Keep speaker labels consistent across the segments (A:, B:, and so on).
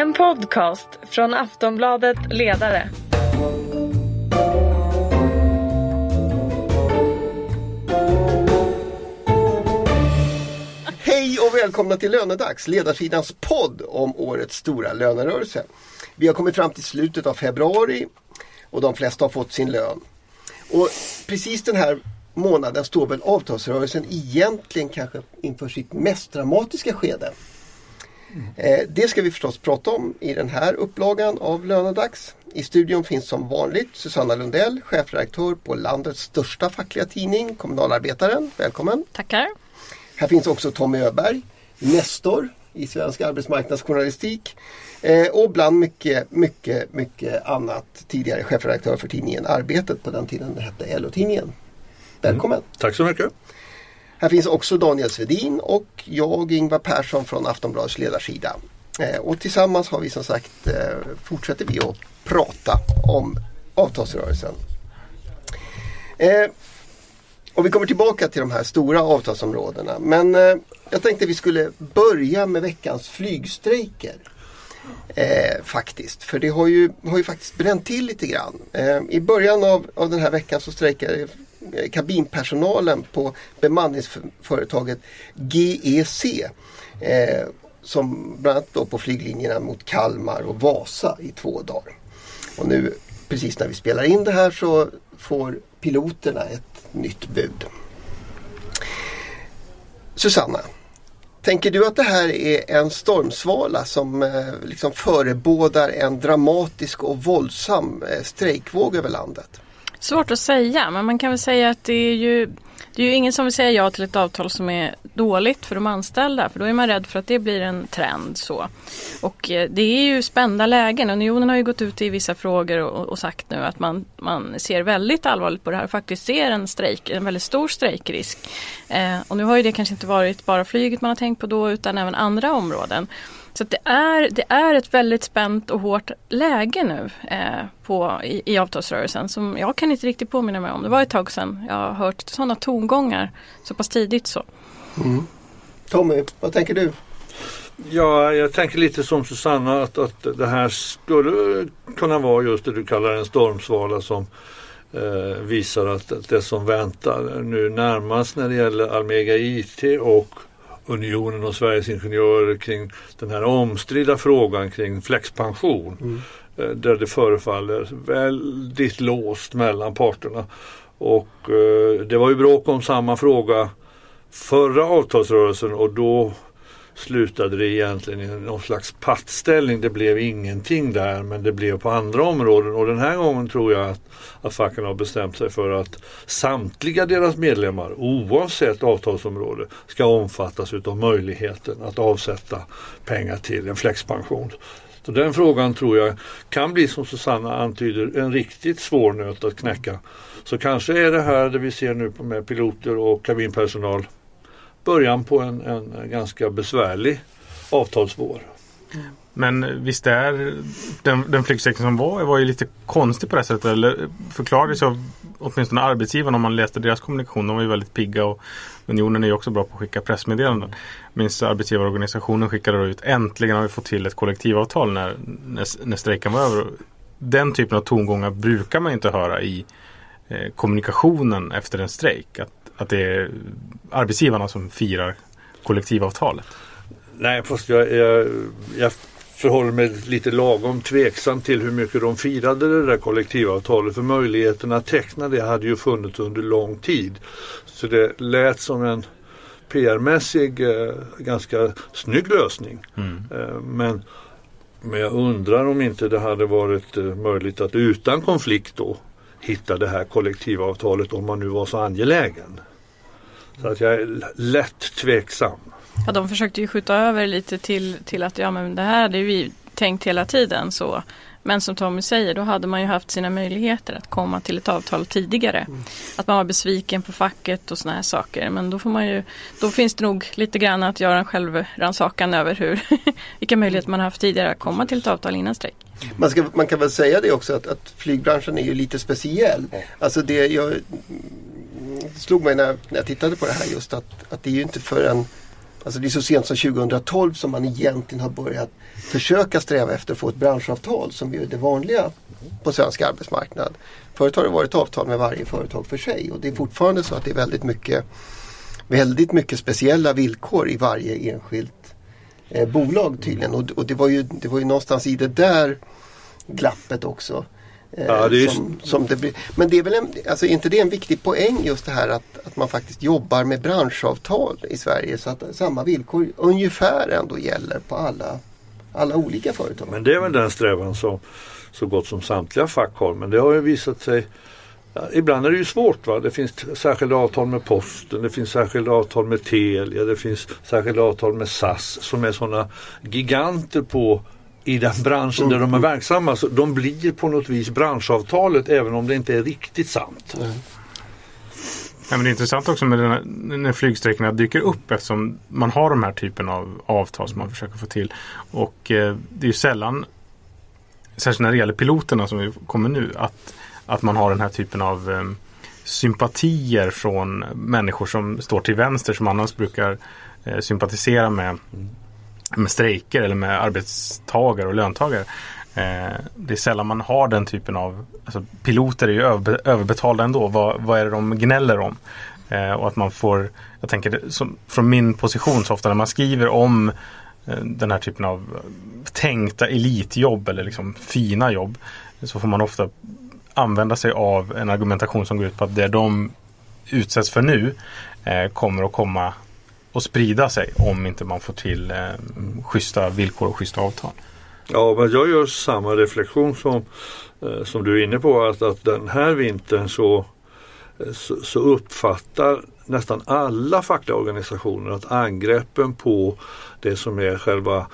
A: En podcast från Aftonbladet Ledare.
B: Hej och välkomna till Lönedags, ledarsidans podd om årets stora lönerörelse. Vi har kommit fram till slutet av februari och de flesta har fått sin lön. Och precis den här månaden står väl avtalsrörelsen egentligen kanske inför sitt mest dramatiska skede. Eh, det ska vi förstås prata om i den här upplagan av Lönedags. I studion finns som vanligt Susanna Lundell, chefredaktör på landets största fackliga tidning Kommunalarbetaren. Välkommen!
C: Tackar!
B: Här finns också Tommy Öberg, nestor i svensk arbetsmarknadsjournalistik eh, och bland mycket, mycket, mycket annat tidigare chefredaktör för tidningen Arbetet på den tiden det hette LO-tidningen. Välkommen!
D: Mm. Tack så mycket!
B: Här finns också Daniel Svedin och jag, Ingvar Persson från Aftonbladets ledarsida. Eh, och tillsammans har vi som sagt eh, fortsätter vi att prata om avtalsrörelsen. Eh, och vi kommer tillbaka till de här stora avtalsområdena. Men jag tänkte vi skulle börja med veckans flygstrejker. Eh, faktiskt, för det har ju, har ju faktiskt bränt till lite grann. Eh, I början av, av den här veckan så strejkade kabinpersonalen på bemanningsföretaget GEC. Eh, som bland annat då på flyglinjerna mot Kalmar och Vasa i två dagar. Och nu precis när vi spelar in det här så får piloterna ett nytt bud. Susanna, tänker du att det här är en stormsvala som eh, liksom förebådar en dramatisk och våldsam eh, strejkvåg över landet?
C: Svårt att säga, men man kan väl säga att det är ju det är ju ingen som vill säga ja till ett avtal som är dåligt för de anställda för då är man rädd för att det blir en trend. så. Och eh, det är ju spända lägen. Unionen har ju gått ut i vissa frågor och, och sagt nu att man, man ser väldigt allvarligt på det här och faktiskt ser en strejk, en väldigt stor strejkrisk. Eh, och nu har ju det kanske inte varit bara flyget man har tänkt på då utan även andra områden. Så det, är, det är ett väldigt spänt och hårt läge nu eh, på, i, i avtalsrörelsen som jag kan inte riktigt påminna mig om. Det var ett tag sedan jag har hört sådana tongångar så pass tidigt så.
B: Mm. Tommy, vad tänker du?
D: Ja, jag tänker lite som Susanna att, att det här skulle kunna vara just det du kallar en stormsvala som eh, visar att, att det som väntar nu närmast när det gäller Almega IT och Unionen och Sveriges Ingenjörer kring den här omstridda frågan kring flexpension. Mm. Eh, där det förefaller väldigt låst mellan parterna. Och eh, det var ju bråk om samma fråga förra avtalsrörelsen och då slutade det egentligen i någon slags pattställning. Det blev ingenting där men det blev på andra områden och den här gången tror jag att, att facken har bestämt sig för att samtliga deras medlemmar oavsett avtalsområde ska omfattas utav möjligheten att avsätta pengar till en flexpension. Så den frågan tror jag kan bli som Susanna antyder en riktigt svår nöt att knäcka. Så kanske är det här det vi ser nu med piloter och kabinpersonal början på en, en ganska besvärlig avtalsvår.
E: Men visst är den, den flygsträckning som var, var ju lite konstig på det sättet. Eller förklarades av åtminstone arbetsgivarna om man läste deras kommunikation. De var ju väldigt pigga och Unionen är ju också bra på att skicka pressmeddelanden. Minns arbetsgivarorganisationen skickade då ut äntligen har vi fått till ett kollektivavtal när, när, när strejken var över. Den typen av tongångar brukar man inte höra i eh, kommunikationen efter en strejk. Att att det är arbetsgivarna som firar kollektivavtalet?
D: Nej, fast jag, jag, jag förhåller mig lite lagom tveksam till hur mycket de firade det där kollektivavtalet. För möjligheten att teckna det hade ju funnits under lång tid. Så det lät som en PR-mässig eh, ganska snygg lösning. Mm. Eh, men, men jag undrar om inte det hade varit eh, möjligt att utan konflikt då hitta det här kollektivavtalet om man nu var så angelägen. Så att jag är lätt tveksam.
C: Ja, de försökte ju skjuta över lite till, till att ja, men det här hade vi tänkt hela tiden. så. Men som Tommy säger, då hade man ju haft sina möjligheter att komma till ett avtal tidigare. Mm. Att man var besviken på facket och sådana här saker. Men då, får man ju, då finns det nog lite grann att göra en självrannsakan över hur, vilka möjligheter man har haft tidigare att komma till ett avtal innan strejk.
B: Man, ska, man kan väl säga det också att, att flygbranschen är ju lite speciell. Alltså det, jag, Mm. slog mig när, när jag tittade på det här just att, att det är ju inte förrän Alltså det är så sent som 2012 som man egentligen har börjat försöka sträva efter att få ett branschavtal som är det vanliga på svensk arbetsmarknad. Förut har det varit avtal med varje företag för sig och det är fortfarande så att det är väldigt mycket, väldigt mycket speciella villkor i varje enskilt eh, bolag tydligen. Och, och det, var ju, det var ju någonstans i det där glappet också eh,
D: Ja, det
B: som, som det. Men det är väl en, alltså, inte det en viktig poäng just det här att, att man faktiskt jobbar med branschavtal i Sverige så att samma villkor ungefär ändå gäller på alla, alla olika företag.
D: Men det är väl den strävan som så gott som samtliga fack har. Men det har ju visat sig Ja, ibland är det ju svårt. Va? Det finns särskilda avtal med Posten, det finns särskilda avtal med Telia, det finns särskilda avtal med SAS som är sådana giganter på i den branschen där de är verksamma. Så de blir på något vis branschavtalet även om det inte är riktigt sant.
E: Ja, men det är intressant också med den här, när flygsträckorna dyker upp eftersom man har de här typen av avtal som man försöker få till. Och eh, det är ju sällan, särskilt när det gäller piloterna som vi kommer nu, att, att man har den här typen av eh, sympatier från människor som står till vänster som annars brukar eh, sympatisera med, med strejker eller med arbetstagare och löntagare. Eh, det är sällan man har den typen av alltså, Piloter är ju överbetalda ändå. Vad, vad är det de gnäller om? Eh, och att man får Jag tänker som, från min position så ofta när man skriver om eh, den här typen av eh, tänkta elitjobb eller liksom fina jobb så får man ofta använda sig av en argumentation som går ut på att det de utsätts för nu eh, kommer att komma och sprida sig om inte man får till eh, schyssta villkor och schyssta avtal.
D: Ja, men jag gör samma reflektion som, eh, som du är inne på att, att den här vintern så, så, så uppfattar nästan alla fackliga organisationer att angreppen på det som är själva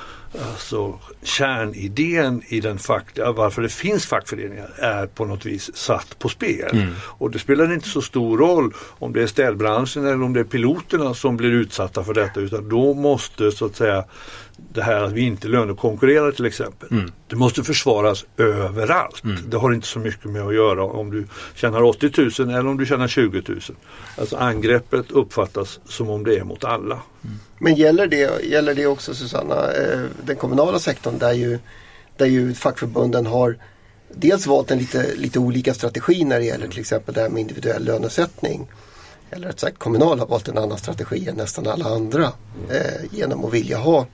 D: alltså, kärnidén i den fackliga, varför det finns fackföreningar, är på något vis satt på spel. Och det spelar inte så stor roll om det är städbranschen eller om det är piloterna som blir utsatta för detta utan då måste så att säga det här att vi inte lönekonkurrerar till exempel. Det måste försvaras överallt. Det har inte så mycket med att göra om du tjänar 80 000 eller om du tjänar 20 000. Alltså angreppet uppfattas som om det är mot alla.
B: Men gäller det, gäller det också Susanna, eh, den kommunala sektorn där ju, där ju fackförbunden har dels valt en lite, lite olika strategi när det gäller till exempel det här med individuell lönesättning. Eller rätt sagt Kommunal har valt en annan strategi än nästan alla andra eh, genom att vilja ha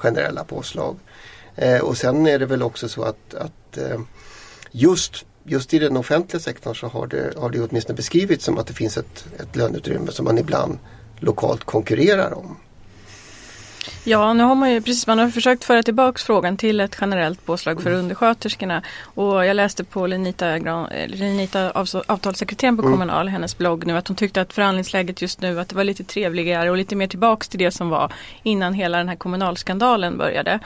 B: generella påslag. Eh, och sen är det väl också så att, att eh, just, just i den offentliga sektorn så har det, har det åtminstone beskrivits som att det finns ett, ett löneutrymme som man ibland lokalt konkurrerar om.
C: Ja, nu har man ju precis man har försökt föra tillbaks frågan till ett generellt påslag för undersköterskorna. Och jag läste på Lenita, eh, Lenita avtalssekreteraren på Kommunal, hennes blogg nu, att hon tyckte att förhandlingsläget just nu att det var lite trevligare och lite mer tillbaks till det som var innan hela den här kommunalskandalen började.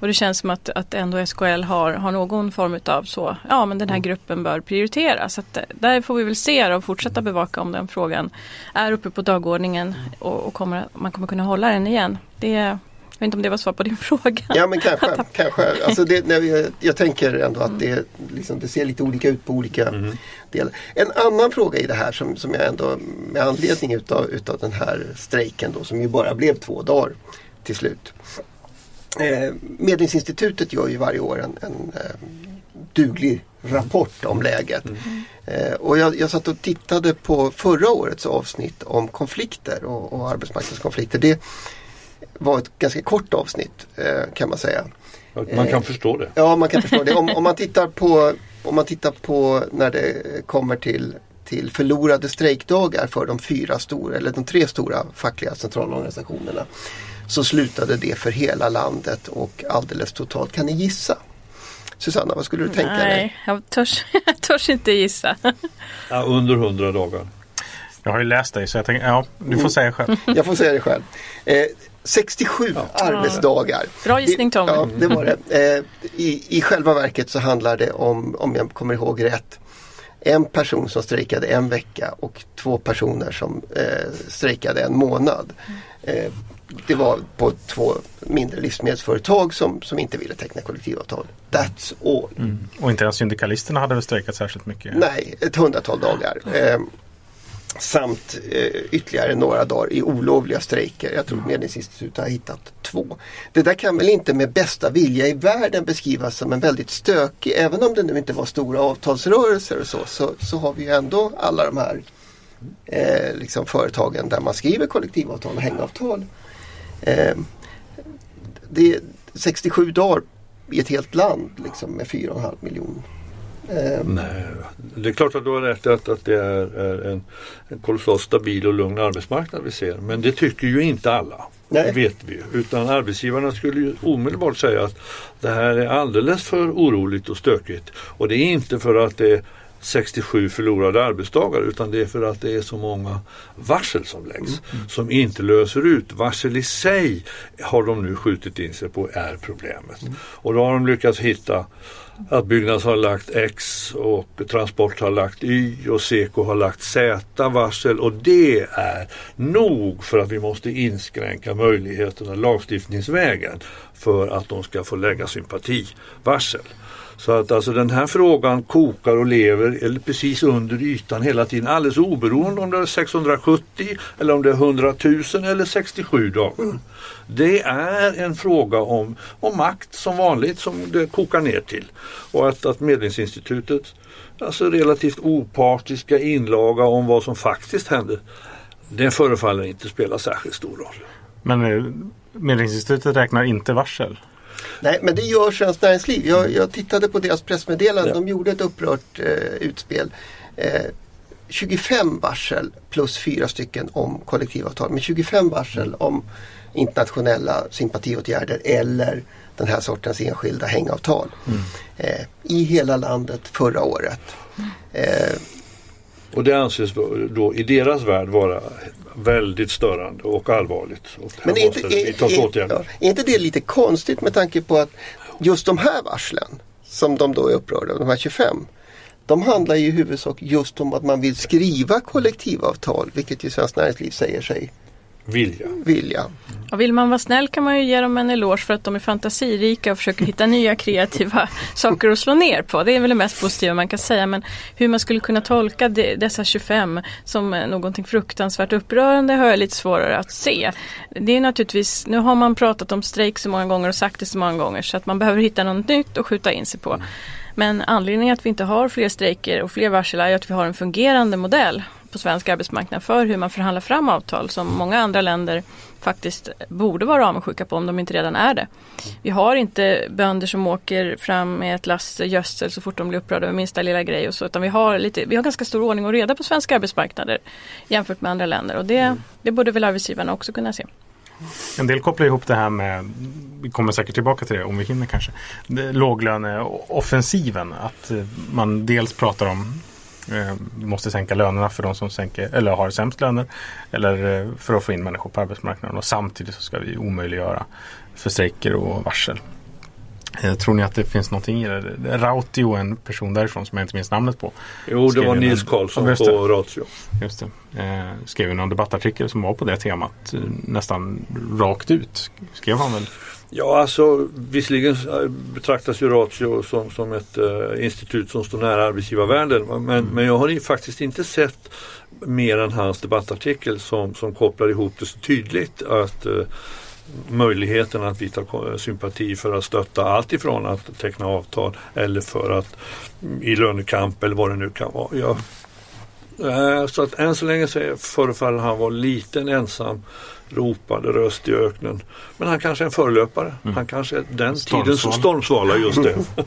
C: Och det känns som att, att ändå SKL har, har någon form av så, ja men den här gruppen bör prioriteras. Så att, eh, där får vi väl se och fortsätta bevaka om den frågan är uppe på dagordningen och, och kommer, man kommer kunna hålla den igen. Det, jag vet inte om det var svar på din fråga.
B: Ja men kanske. kanske. Alltså det, när vi, jag tänker ändå att det, liksom, det ser lite olika ut på olika delar. En annan fråga i det här som, som jag ändå med anledning utav, utav den här strejken då som ju bara blev två dagar till slut. Eh, Medlingsinstitutet gör ju varje år en, en eh, duglig rapport om läget. Eh, och jag, jag satt och tittade på förra årets avsnitt om konflikter och, och arbetsmarknadskonflikter. Det var ett ganska kort avsnitt eh, kan man säga.
D: Man kan förstå det.
B: Ja, man kan förstå det. Om, om, man tittar på, om man tittar på när det kommer till, till förlorade strejkdagar för de fyra stora, eller de tre stora fackliga centralorganisationerna. Så slutade det för hela landet och alldeles totalt. Kan ni gissa? Susanna, vad skulle du tänka dig?
C: Nej, jag törs, jag törs inte gissa.
D: Ja, under 100 dagar.
E: Jag har ju läst dig så jag tänker, ja, du får säga själv.
B: Jag får säga det själv. Eh, 67 arbetsdagar.
C: Bra gissning, Tommy.
B: Ja, det var det. Eh, i, I själva verket så handlar det om, om jag kommer ihåg rätt, en person som strejkade en vecka och två personer som eh, strejkade en månad. Eh, det var på två mindre livsmedelsföretag som, som inte ville teckna kollektivavtal. That's all.
E: Och inte ens syndikalisterna hade väl strejkat särskilt mycket.
B: Nej, ett hundratal dagar. Eh, Samt eh, ytterligare några dagar i olovliga strejker. Jag tror Medlingsinstitutet har hittat två. Det där kan väl inte med bästa vilja i världen beskrivas som en väldigt stökig, även om det nu inte var stora avtalsrörelser och så, så, så har vi ju ändå alla de här eh, liksom företagen där man skriver kollektivavtal och hängavtal. Eh, det är 67 dagar i ett helt land liksom, med 4,5 miljoner
D: Eh, Nej, det är klart att du har rätt att, att det är, är en, en kolossalt stabil och lugn arbetsmarknad vi ser. Men det tycker ju inte alla. Nej. Det vet vi Utan arbetsgivarna skulle ju omedelbart säga att det här är alldeles för oroligt och stökigt. Och det är inte för att det är 67 förlorade arbetsdagar utan det är för att det är så många varsel som läggs mm. mm. som inte löser ut. Varsel i sig har de nu skjutit in sig på är problemet. Mm. Och då har de lyckats hitta att Byggnads har lagt X och Transport har lagt Y och Seko har lagt Z varsel och det är nog för att vi måste inskränka möjligheterna lagstiftningsvägen för att de ska få lägga sympativarsel. Så att alltså den här frågan kokar och lever eller precis under ytan hela tiden alldeles oberoende om det är 670 eller om det är 100 000 eller 67 dagar. Det är en fråga om, om makt som vanligt som det kokar ner till. Och att, att Medlingsinstitutet, alltså relativt opartiska inlaga om vad som faktiskt hände, det förefaller inte spela särskilt stor roll.
E: Men eh, Medlingsinstitutet räknar inte varsel?
B: Nej, men det gör Svenskt Näringsliv. Jag, jag tittade på deras pressmeddelande. Ja. De gjorde ett upprört eh, utspel. Eh, 25 varsel plus fyra stycken om kollektivavtal. Men 25 varsel mm. om internationella sympatiåtgärder eller den här sortens enskilda hängavtal. Mm. Eh, I hela landet förra året.
D: Och det anses då i deras värld vara väldigt störande och allvarligt. Och
B: Men är inte, är, är, ja, är inte det lite konstigt med tanke på att just de här varslen som de då är upprörda de här 25 de handlar ju i huvudsak just om att man vill skriva kollektivavtal, vilket ju Svenskt Näringsliv säger sig
D: vilja.
B: vilja.
C: Och vill man vara snäll kan man ju ge dem en eloge för att de är fantasirika och försöker hitta nya kreativa saker att slå ner på. Det är väl det mest positiva man kan säga. Men hur man skulle kunna tolka de, dessa 25 som någonting fruktansvärt upprörande har jag lite svårare att se. Det är naturligtvis, nu har man pratat om strejk så många gånger och sagt det så många gånger så att man behöver hitta något nytt att skjuta in sig på. Men anledningen att vi inte har fler strejker och fler varsel är att vi har en fungerande modell på svensk arbetsmarknad för hur man förhandlar fram avtal som många andra länder faktiskt borde vara avundsjuka på om de inte redan är det. Vi har inte bönder som åker fram med ett lass gödsel så fort de blir upprörda över minsta lilla grej och så utan vi har, lite, vi har ganska stor ordning och reda på svenska arbetsmarknader jämfört med andra länder och det, det borde väl arbetsgivarna också kunna se.
E: En del kopplar ihop det här med, vi kommer säkert tillbaka till det om vi hinner kanske, låglöneoffensiven. Att man dels pratar om vi måste sänka lönerna för de som sänker, eller har sämst löner. Eller eh, för att få in människor på arbetsmarknaden. Och samtidigt så ska vi omöjliggöra för strejker och varsel. Eh, tror ni att det finns någonting i det? Rautio, en person därifrån som jag inte minns namnet på.
D: Jo, det var Nils Karlsson på Ratio.
E: Just det. Eh, skrev någon debattartikel som var på det temat. nästan rakt ut. Skrev han väl
D: Ja, alltså visserligen betraktas ju Ratio som, som ett uh, institut som står nära arbetsgivarvärlden. Men, mm. men jag har faktiskt inte sett mer än hans debattartikel som, som kopplar ihop det så tydligt att uh, möjligheten att visa sympati för att stötta allt ifrån att teckna avtal eller för att mm, i lönekamp eller vad det nu kan vara. Jag, uh, så att än så länge så förefaller han vara liten ensam ropande röst i öknen. Men han kanske är en förlöpare. Mm. Han kanske är den tidens stormsvala just det.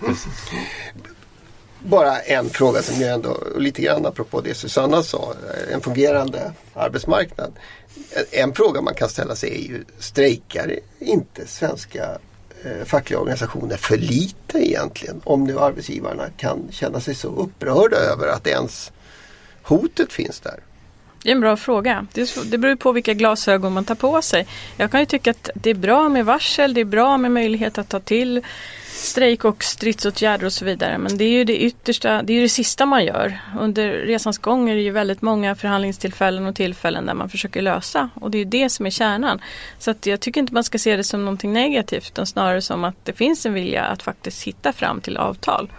B: Bara en fråga som jag ändå, lite grann apropå det Susanna sa, en fungerande arbetsmarknad. En fråga man kan ställa sig är ju, strejkar inte svenska eh, fackliga organisationer för lite egentligen? Om nu arbetsgivarna kan känna sig så upprörda över att ens hotet finns där.
C: Det är en bra fråga. Det, det beror på vilka glasögon man tar på sig. Jag kan ju tycka att det är bra med varsel, det är bra med möjlighet att ta till strejk och stridsåtgärder och så vidare. Men det är ju det yttersta, det är det sista man gör. Under resans gång är det ju väldigt många förhandlingstillfällen och tillfällen där man försöker lösa. Och det är det som är kärnan. Så att jag tycker inte man ska se det som någonting negativt utan snarare som att det finns en vilja att faktiskt hitta fram till avtal.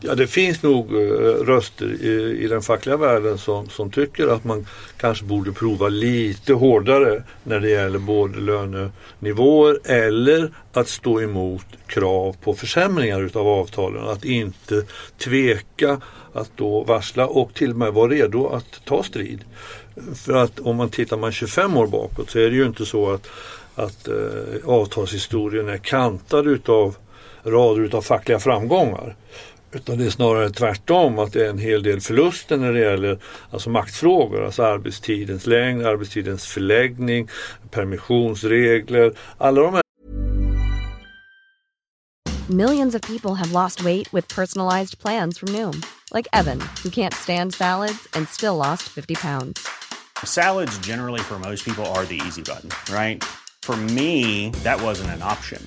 D: Ja, det finns nog eh, röster i, i, den fackliga världen som, som tycker att man kanske borde prova lite hårdare när det gäller både lönenivåer eller att stå emot krav på försämringar utav avtalen. Att inte tveka att då varsla och till och med vara redo att ta strid. För att om man tittar man 25 år bakåt så är det ju inte så att, att eh, avtalshistorien är kantad utav rader utav fackliga framgångar. Utan det är snarare tvärtom att det är en hel del förluster när det gäller alltså maktfrågor. Alltså arbetstidens längd, arbetstidens förläggning, permissionsregler. Alla de här
F: Millions of people have lost weight with personalized plans from Noom. Like Evan, who can't stand salads and still lost 50 pounds.
G: Salads generally for most people are the easy button, right? For me, that wasn't an option.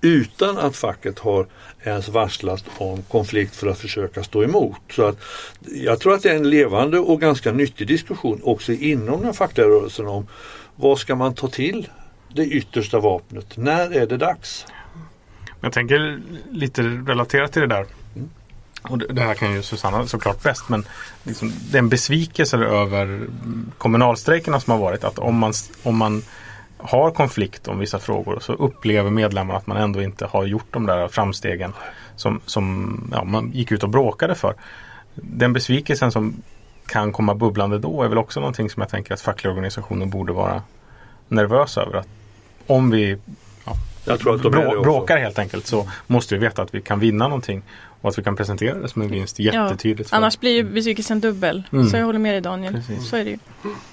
D: utan att facket har ens varslat om konflikt för att försöka stå emot. Så att jag tror att det är en levande och ganska nyttig diskussion också inom den fackliga rörelsen om vad ska man ta till det yttersta vapnet? När är det dags?
E: Jag tänker lite relaterat till det där. Och det här kan ju Susanna såklart bäst men liksom, den besvikelse över kommunalstrejkerna som har varit att om man, om man har konflikt om vissa frågor så upplever medlemmarna att man ändå inte har gjort de där framstegen som, som ja, man gick ut och bråkade för. Den besvikelsen som kan komma bubblande då är väl också någonting som jag tänker att fackliga organisationer borde vara nervösa över. Att om vi ja, brå, bråkar helt enkelt så måste vi veta att vi kan vinna någonting och att vi kan presentera det som en vinst jättetydligt.
C: Ja, annars blir ju besvikelsen dubbel. Mm. Så jag håller med dig Daniel. Precis. Så är det ju.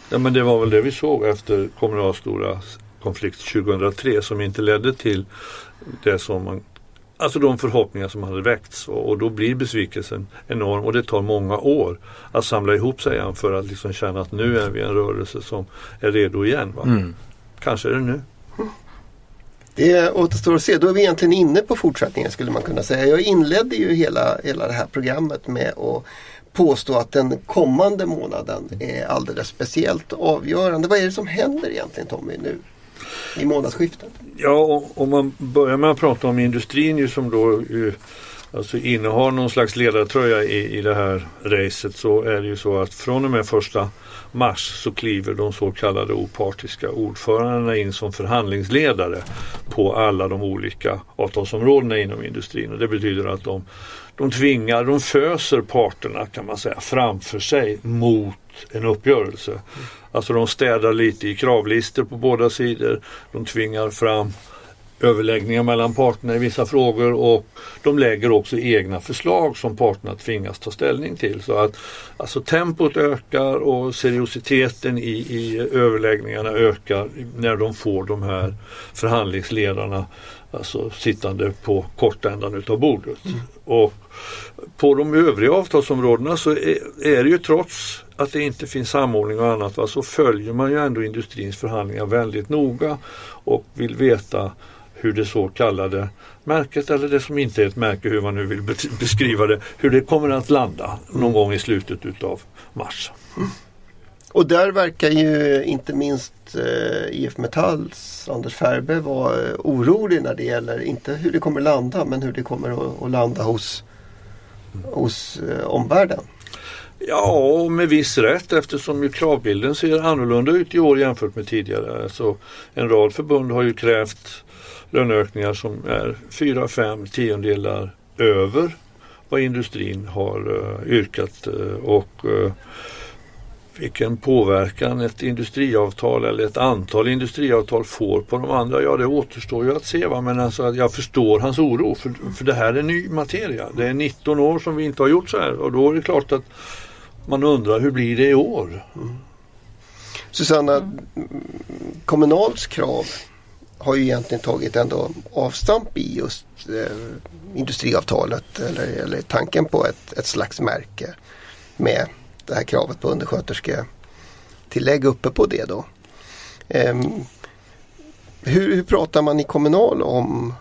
D: Ja men det var väl det vi såg efter Kommunals stora konflikt 2003 som inte ledde till det som man Alltså de förhoppningar som hade väckts och, och, då blir besvikelsen enorm och det tar många år att samla ihop sig igen för att liksom känna att nu är vi en rörelse som är redo igen. Va? Mm. Kanske är det nu.
B: Det återstår att se. Då är vi egentligen inne på fortsättningen skulle man kunna säga. Jag inledde ju hela, hela det här programmet med att påstå att den kommande månaden är alldeles speciellt avgörande. Vad är det som händer egentligen Tommy nu? i månadsskiftet?
D: Ja, om man börjar med att prata om industrin ju som då ju, alltså innehar någon slags ledartröja i, i det här racet så är det ju så att från och med första mars så kliver de så kallade opartiska ordförandena in som förhandlingsledare på alla de olika avtalsområdena inom industrin. Och det betyder att de, de tvingar, de föser parterna kan man säga framför sig mot en uppgörelse. Alltså de städar lite i kravlistor på båda sidor. De tvingar fram överläggningar mellan parterna i vissa frågor och de lägger också egna förslag som parterna tvingas ta ställning till. Så att alltså tempot ökar och seriositeten i, i överläggningarna ökar när de får de här förhandlingsledarna alltså sittande på kortändan utav bordet. Mm. Och på de övriga avtalsområdena så är, är det ju trots att det inte finns samordning och annat va, så följer man ju ändå industrins förhandlingar väldigt noga och vill veta hur det så kallade märket eller det som inte är ett märke, hur man nu vill beskriva det, hur det kommer att landa någon gång i slutet utav mars. Mm.
B: Och där verkar ju inte minst eh, IF Metalls Anders Färbe vara eh, orolig när det gäller, inte hur det kommer landa, men hur det kommer att, att landa hos, hos eh, omvärlden.
D: Ja, med viss rätt eftersom ju kravbilden ser annorlunda ut i år jämfört med tidigare. Så en rad förbund har ju krävt löneökningar som är 4-5 tiondelar över vad industrin har uh, yrkat uh, och uh, vilken påverkan ett industriavtal eller ett antal industriavtal får på de andra, ja det återstår ju att se. Va? Men alltså, jag förstår hans oro för, för det här är ny materia. Det är 19 år som vi inte har gjort så här och då är det klart att man undrar hur blir det i år? Mm.
B: Susanna, mm. Kommunals krav har ju egentligen tagit ändå avstamp i just eh, industriavtalet eller, eller tanken på ett, ett slags märke med det här kravet på underskötersketillägg uppe på det då. Eh, hur, hur pratar man i Kommunal om,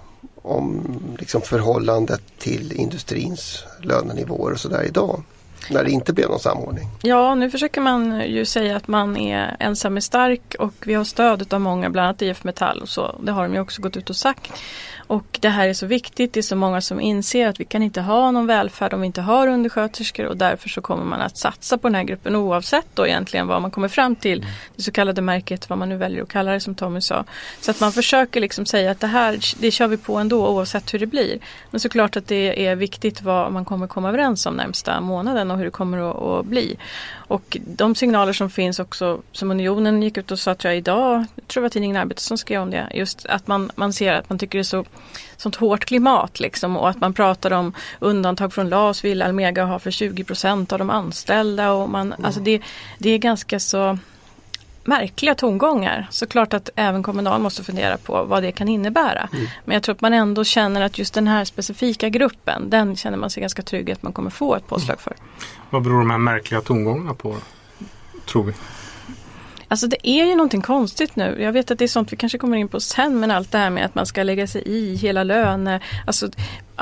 B: om liksom förhållandet till industrins lönenivåer och sådär idag? När det inte blev någon samordning.
C: Ja, nu försöker man ju säga att man är ensam är stark och vi har stöd av många, bland annat IF Metall och så. Det har de ju också gått ut och sagt. Och det här är så viktigt, det är så många som inser att vi kan inte ha någon välfärd om vi inte har undersköterskor och därför så kommer man att satsa på den här gruppen oavsett då egentligen vad man kommer fram till. Det så kallade märket, vad man nu väljer att kalla det som Tommy sa. Så att man försöker liksom säga att det här, det kör vi på ändå oavsett hur det blir. Men såklart att det är viktigt vad man kommer komma överens om närmsta månaden och hur det kommer att, bli. Och de signaler som finns också, som Unionen gick ut och sa tror jag idag, jag tror det var tidningen Arbetet som skrev om det, just att man, man ser att man tycker det är så sånt hårt klimat liksom och att man pratar om undantag från LAS vill Almega ha för 20% av de anställda och man, mm. alltså det, det är ganska så märkliga tongångar. Såklart att även Kommunal måste fundera på vad det kan innebära. Mm. Men jag tror att man ändå känner att just den här specifika gruppen, den känner man sig ganska trygg att man kommer få ett påslag för. Mm.
E: Vad beror de här märkliga tongångarna på, tror vi?
C: Alltså det är ju någonting konstigt nu. Jag vet att det är sånt vi kanske kommer in på sen men allt det här med att man ska lägga sig i hela löne. Alltså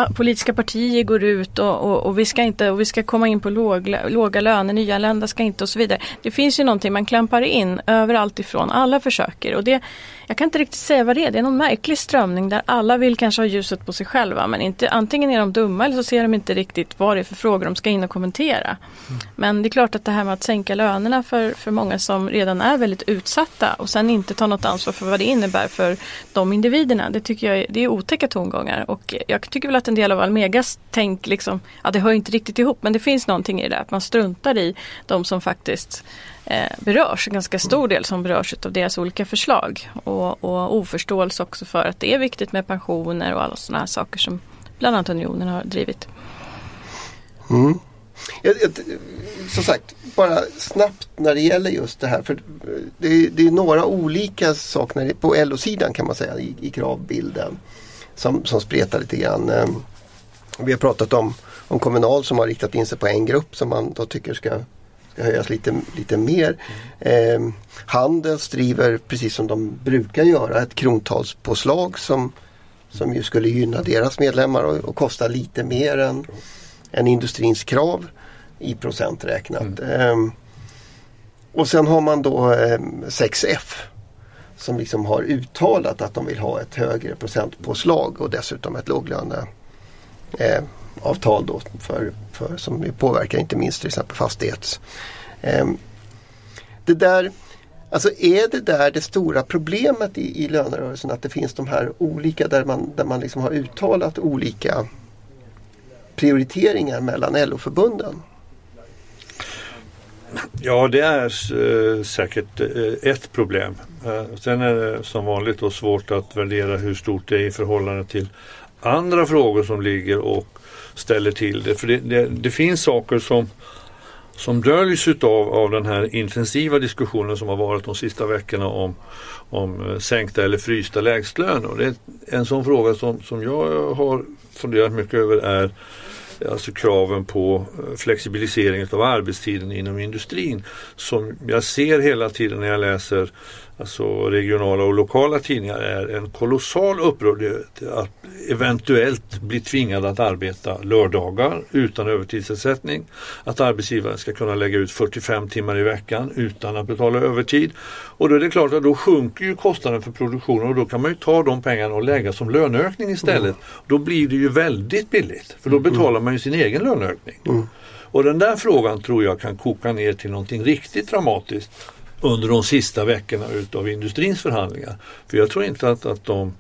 C: Ah, politiska partier går ut och, och, och, vi ska inte och vi ska komma in på låg, låga löner, nyanlända ska inte och så vidare. Det finns ju någonting man klampar in överallt ifrån. Alla försöker och det, jag kan inte riktigt säga vad det är. Det är någon märklig strömning där alla vill kanske ha ljuset på sig själva men inte, antingen är de dumma eller så ser de inte riktigt vad det är för frågor de ska in och kommentera. Mm. Men det är klart att det här med att sänka lönerna för, för många som redan är väldigt utsatta och sen inte ta något ansvar för vad det innebär för de individerna. Det tycker jag är, det är otäcka tongångar och jag tycker väl att en del av Almegas tänk liksom, ja det hör inte riktigt ihop men det finns någonting i det att man struntar i de som faktiskt eh, berörs, en ganska stor del som berörs av deras olika förslag och, och oförståelse också för att det är viktigt med pensioner och alla sådana här saker som bland annat Unionen har drivit.
B: Mm. Jag, jag, som sagt, bara snabbt när det gäller just det här. För det, är, det är några olika saker på LO-sidan kan man säga i, i kravbilden som, som spretar lite grann. Ehm, vi har pratat om, om Kommunal som har riktat in sig på en grupp som man då tycker ska, ska höjas lite, lite mer. Mm. Eh, Handels driver precis som de brukar göra ett krontalspåslag som, som ju skulle gynna deras medlemmar och, och kosta lite mer än, än industrins krav i procent räknat. Mm. Eh, och sen har man då eh, 6F som liksom har uttalat att de vill ha ett högre procentpåslag och dessutom ett låglöneavtal eh, då för, för, som påverkar inte minst till exempel fastighets. Eh, det där, alltså är det där det stora problemet i, i lönerörelsen att det finns de här olika där man, där man liksom har uttalat olika prioriteringar mellan LO-förbunden?
D: Ja, det är eh, säkert eh, ett problem. Eh, sen är det som vanligt då svårt att värdera hur stort det är i förhållande till andra frågor som ligger och ställer till det. För det, det, det finns saker som, som döljs utav av den här intensiva diskussionen som har varit de sista veckorna om, om eh, sänkta eller frysta lägstlöner. Det är en sån fråga som, som jag har funderat mycket över är alltså kraven på eh, flexibilisering av arbetstiden inom industrin som jag ser hela tiden när jag läser alltså regionala och lokala tidningar är en kolossal upprördhet att eventuellt bli tvingad att arbeta lördagar utan övertidsersättning. Att arbetsgivaren ska kunna lägga ut 45 timmar i veckan utan att betala övertid. Och då är det klart att då sjunker ju kostnaden för produktionen och då kan man ju ta de pengarna och lägga som löneökning istället. Mm. Då blir det ju väldigt billigt för då mm. betalar man ju sin egen löneökning. Mm. Och den där frågan tror jag kan koka ner till någonting riktigt dramatiskt under de sista veckorna utav industrins förhandlingar. För jag tror inte att, att de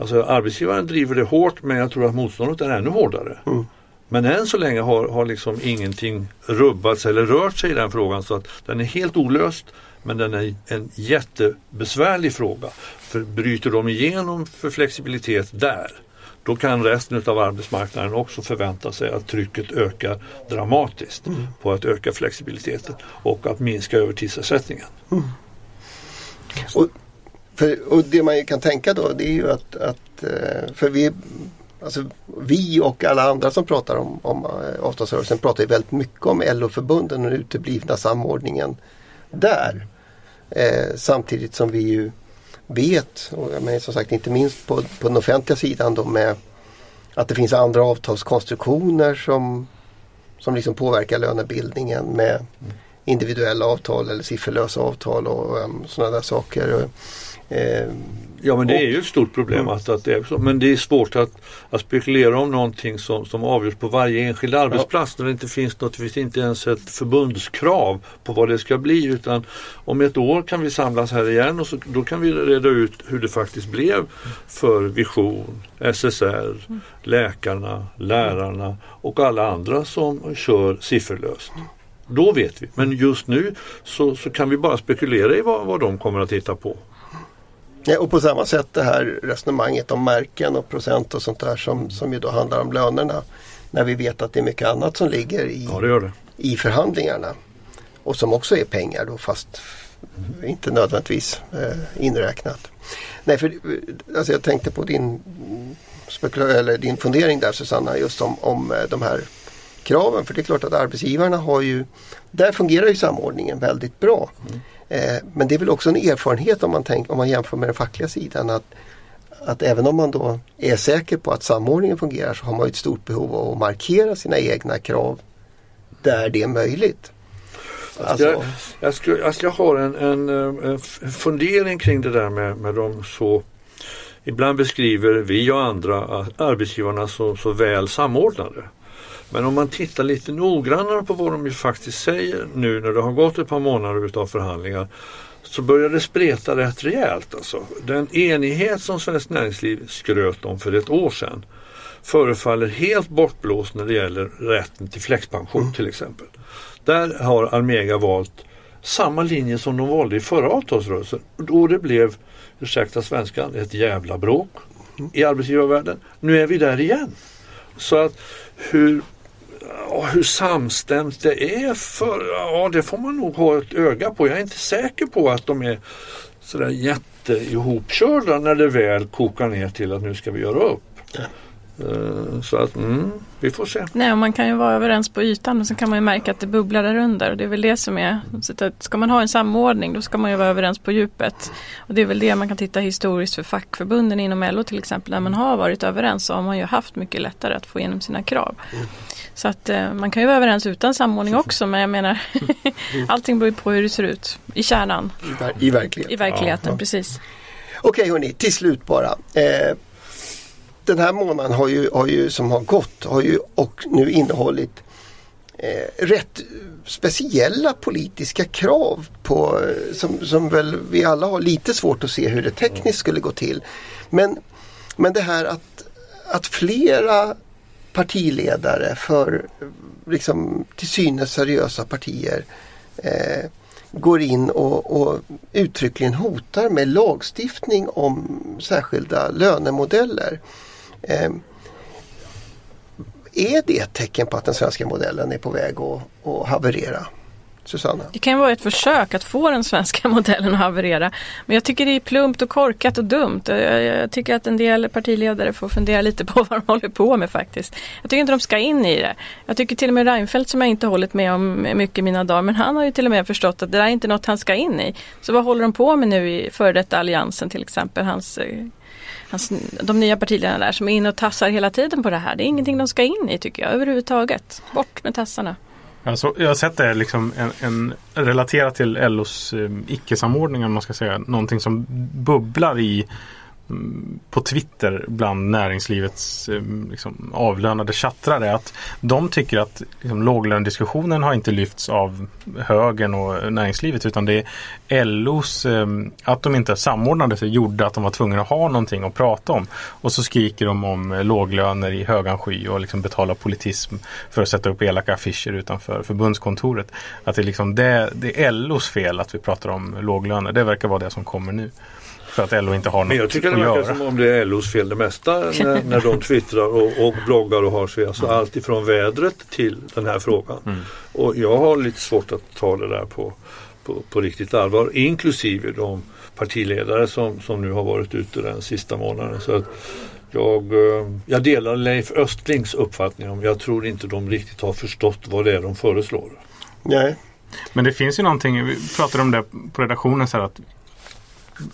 D: Alltså arbetsgivaren driver det hårt men jag tror att motståndet är ännu hårdare. Mm. Men än så länge har, har liksom ingenting rubbats eller rört sig i den frågan så att den är helt olöst. Men den är en jättebesvärlig fråga. För bryter de igenom för flexibilitet där då kan resten av arbetsmarknaden också förvänta sig att trycket ökar dramatiskt mm. på att öka flexibiliteten och att minska övertidsersättningen. Mm.
B: Och, för, och det man kan tänka då det är ju att, att eh, för vi Alltså, vi och alla andra som pratar om, om eh, avtalsrörelsen pratar ju väldigt mycket om LO-förbunden och den uteblivna samordningen där. Eh, samtidigt som vi ju vet, och jag menar, som sagt inte minst på, på den offentliga sidan då med att det finns andra avtalskonstruktioner som, som liksom påverkar lönebildningen med individuella avtal eller sifferlösa avtal och um, sådana där saker. Eh,
D: Ja men det är ju ett stort problem att, att det är så. Men det är svårt att, att spekulera om någonting som, som avgörs på varje enskild arbetsplats när det inte finns något, det finns inte ens ett förbundskrav på vad det ska bli utan om ett år kan vi samlas här igen och så, då kan vi reda ut hur det faktiskt blev för Vision, SSR, läkarna, lärarna och alla andra som kör sifferlöst. Då vet vi. Men just nu så, så kan vi bara spekulera i vad, vad de kommer att hitta på.
B: Ja, och på samma sätt det här resonemanget om märken och procent och sånt där som, som ju då handlar om lönerna. När vi vet att det är mycket annat som ligger i,
D: Ja det det.
B: i förhandlingarna. Och som också är pengar då fast inte nödvändigtvis eh, inräknat. Nej, för eh, alltså jag tänkte på din, eller din fundering där Susanna just om, om eh, de här kraven. För det är klart att arbetsgivarna har ju, där fungerar ju samordningen väldigt bra. Eh, men det är väl också en erfarenhet om man, tänk, om man jämför med den fackliga sidan att, att även om man då är säker på att samordningen fungerar så har man ett stort behov av att markera sina egna krav där det är möjligt. Alltså,
D: Jag, jag, skulle, alltså jag har en, en, eh, en fundering kring det där med, med de så Ibland beskriver vi och andra arbetsgivarna så, så väl samordnade. Men om man tittar lite noggrannare på vad de ju faktiskt säger nu när det har gått ett par månader utav förhandlingar så börjar det spreta rätt rejält. Alltså. Den enighet som Svenskt Näringsliv skröt om för ett år sedan förefaller helt bortblåst när det gäller rätten till flexpension till exempel. Där har Almega valt samma linje som de valde i förra avtalsrörelsen. Då det blev, ursäkta svenskan, ett jävla bråk i arbetsgivarvärlden. Nu är vi där igen. Så att hur, ja, hur samstämt det är, för, ja, det får man nog ha ett öga på. Jag är inte säker på att de är sådär jätte ihopkörda när det väl kokar ner till att nu ska vi göra upp. Ja. Så att mm, vi får se.
C: Nej, man kan ju vara överens på ytan men så kan man ju märka att det bubblar där under. Och det är väl det som är, ska man ha en samordning då ska man ju vara överens på djupet. Och det är väl det man kan titta historiskt för fackförbunden inom LO till exempel. När man har varit överens så har man ju haft mycket lättare att få igenom sina krav. Så att eh, man kan ju vara överens utan samordning också men jag menar allting beror ju på hur det ser ut i kärnan,
B: i, ver- I verkligheten.
C: i verkligheten, precis.
B: Okej hörni, till slut bara. Eh, den här månaden har ju, har ju, som har gått har ju och nu innehållit eh, rätt speciella politiska krav på, eh, som, som väl vi alla har lite svårt att se hur det tekniskt skulle gå till. Men, men det här att, att flera partiledare för liksom, till synes seriösa partier eh, går in och, och uttryckligen hotar med lagstiftning om särskilda lönemodeller. Ehm, är det ett tecken på att den svenska modellen är på väg att, att haverera? Susanna?
C: Det kan ju vara ett försök att få den svenska modellen att haverera. Men jag tycker det är plumpt och korkat och dumt. Jag, jag tycker att en del partiledare får fundera lite på vad de håller på med faktiskt. Jag tycker inte de ska in i det. Jag tycker till och med Reinfeldt som jag inte hållit med om mycket i mina dagar. Men han har ju till och med förstått att det där är inte något han ska in i. Så vad håller de på med nu i före detta alliansen till exempel? Hans, eh, hans, de nya partiledarna där som är inne och tassar hela tiden på det här. Det är ingenting de ska in i tycker jag överhuvudtaget. Bort med tassarna.
E: Alltså, jag har sett det liksom en, en relaterat till LOs eh, icke-samordning om man ska säga. Någonting som bubblar i på Twitter bland näringslivets eh, liksom, avlönade chattrare att de tycker att liksom, låglönediskussionen har inte lyfts av högern och näringslivet utan det är LOs, eh, att de inte samordnade sig gjorde att de var tvungna att ha någonting att prata om. Och så skriker de om eh, låglöner i högan sky och liksom betala politism för att sätta upp elaka affischer utanför förbundskontoret. Att det, liksom det, det är LOs fel att vi pratar om låglöner. Det verkar vara det som kommer nu. För att LO inte har
D: Men jag
E: något
D: tycker
E: att
D: det verkar
E: göra.
D: som om det är LOs fel det mesta när, när de twittrar och, och bloggar och har sig. Alltså allt ifrån vädret till den här frågan. Och jag har lite svårt att ta det där på, på, på riktigt allvar. Inklusive de partiledare som, som nu har varit ute den sista månaden. Så att jag, eh, jag delar Leif Östlings uppfattning om jag tror inte de riktigt har förstått vad det är de föreslår.
B: Nej.
E: Men det finns ju någonting, vi pratade om det på redaktionen så här att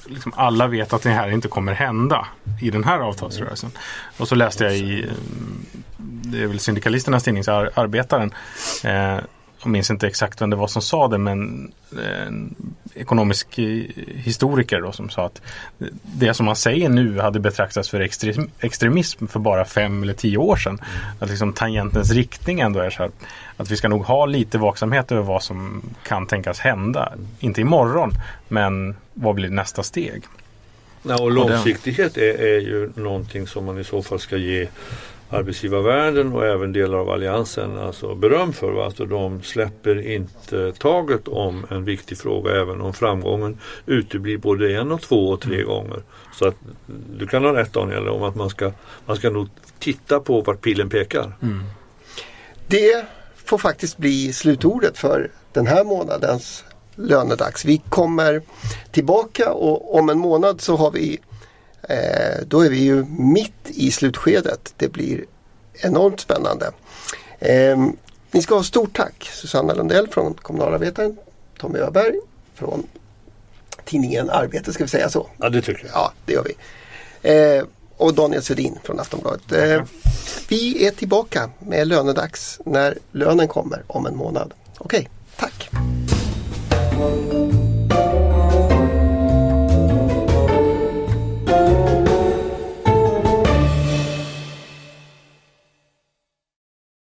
E: liksom alla vet att det här inte kommer hända i den här avtalsrörelsen. Och så läste jag i eh, det är väl syndikalisternas tidning, Arbetaren. Eh, jag minns inte exakt vem det var som sa det men en ekonomisk historiker då, som sa att det som man säger nu hade betraktats för extremism för bara fem eller tio år sedan. Mm. Att liksom tangentens riktning ändå är så här att vi ska nog ha lite vaksamhet över vad som kan tänkas hända. Inte imorgon men vad blir nästa steg?
D: Ja, och långsiktighet är, är ju någonting som man i så fall ska ge arbetsgivarvärlden och även delar av alliansen alltså beröm för. Alltså de släpper inte taget om en viktig fråga även om framgången uteblir både en och två och tre mm. gånger. Så att du kan ha rätt Daniel om att man ska, man ska nog titta på vart pilen pekar. Mm.
B: Det får faktiskt bli slutordet för den här månadens lönedags. Vi kommer tillbaka och om en månad så har vi då är vi ju mitt i slutskedet. Det blir enormt spännande. Eh, ni ska ha stort tack Susanna Lundell från Kommunalarbetaren, Tommy Öberg från tidningen Arbete, ska vi säga så?
D: Ja, det tycker jag.
B: Ja, det gör vi. Eh, och Daniel Svedin från Aftonbladet. Eh, vi är tillbaka med lönedags när lönen kommer om en månad. Okej, okay, tack!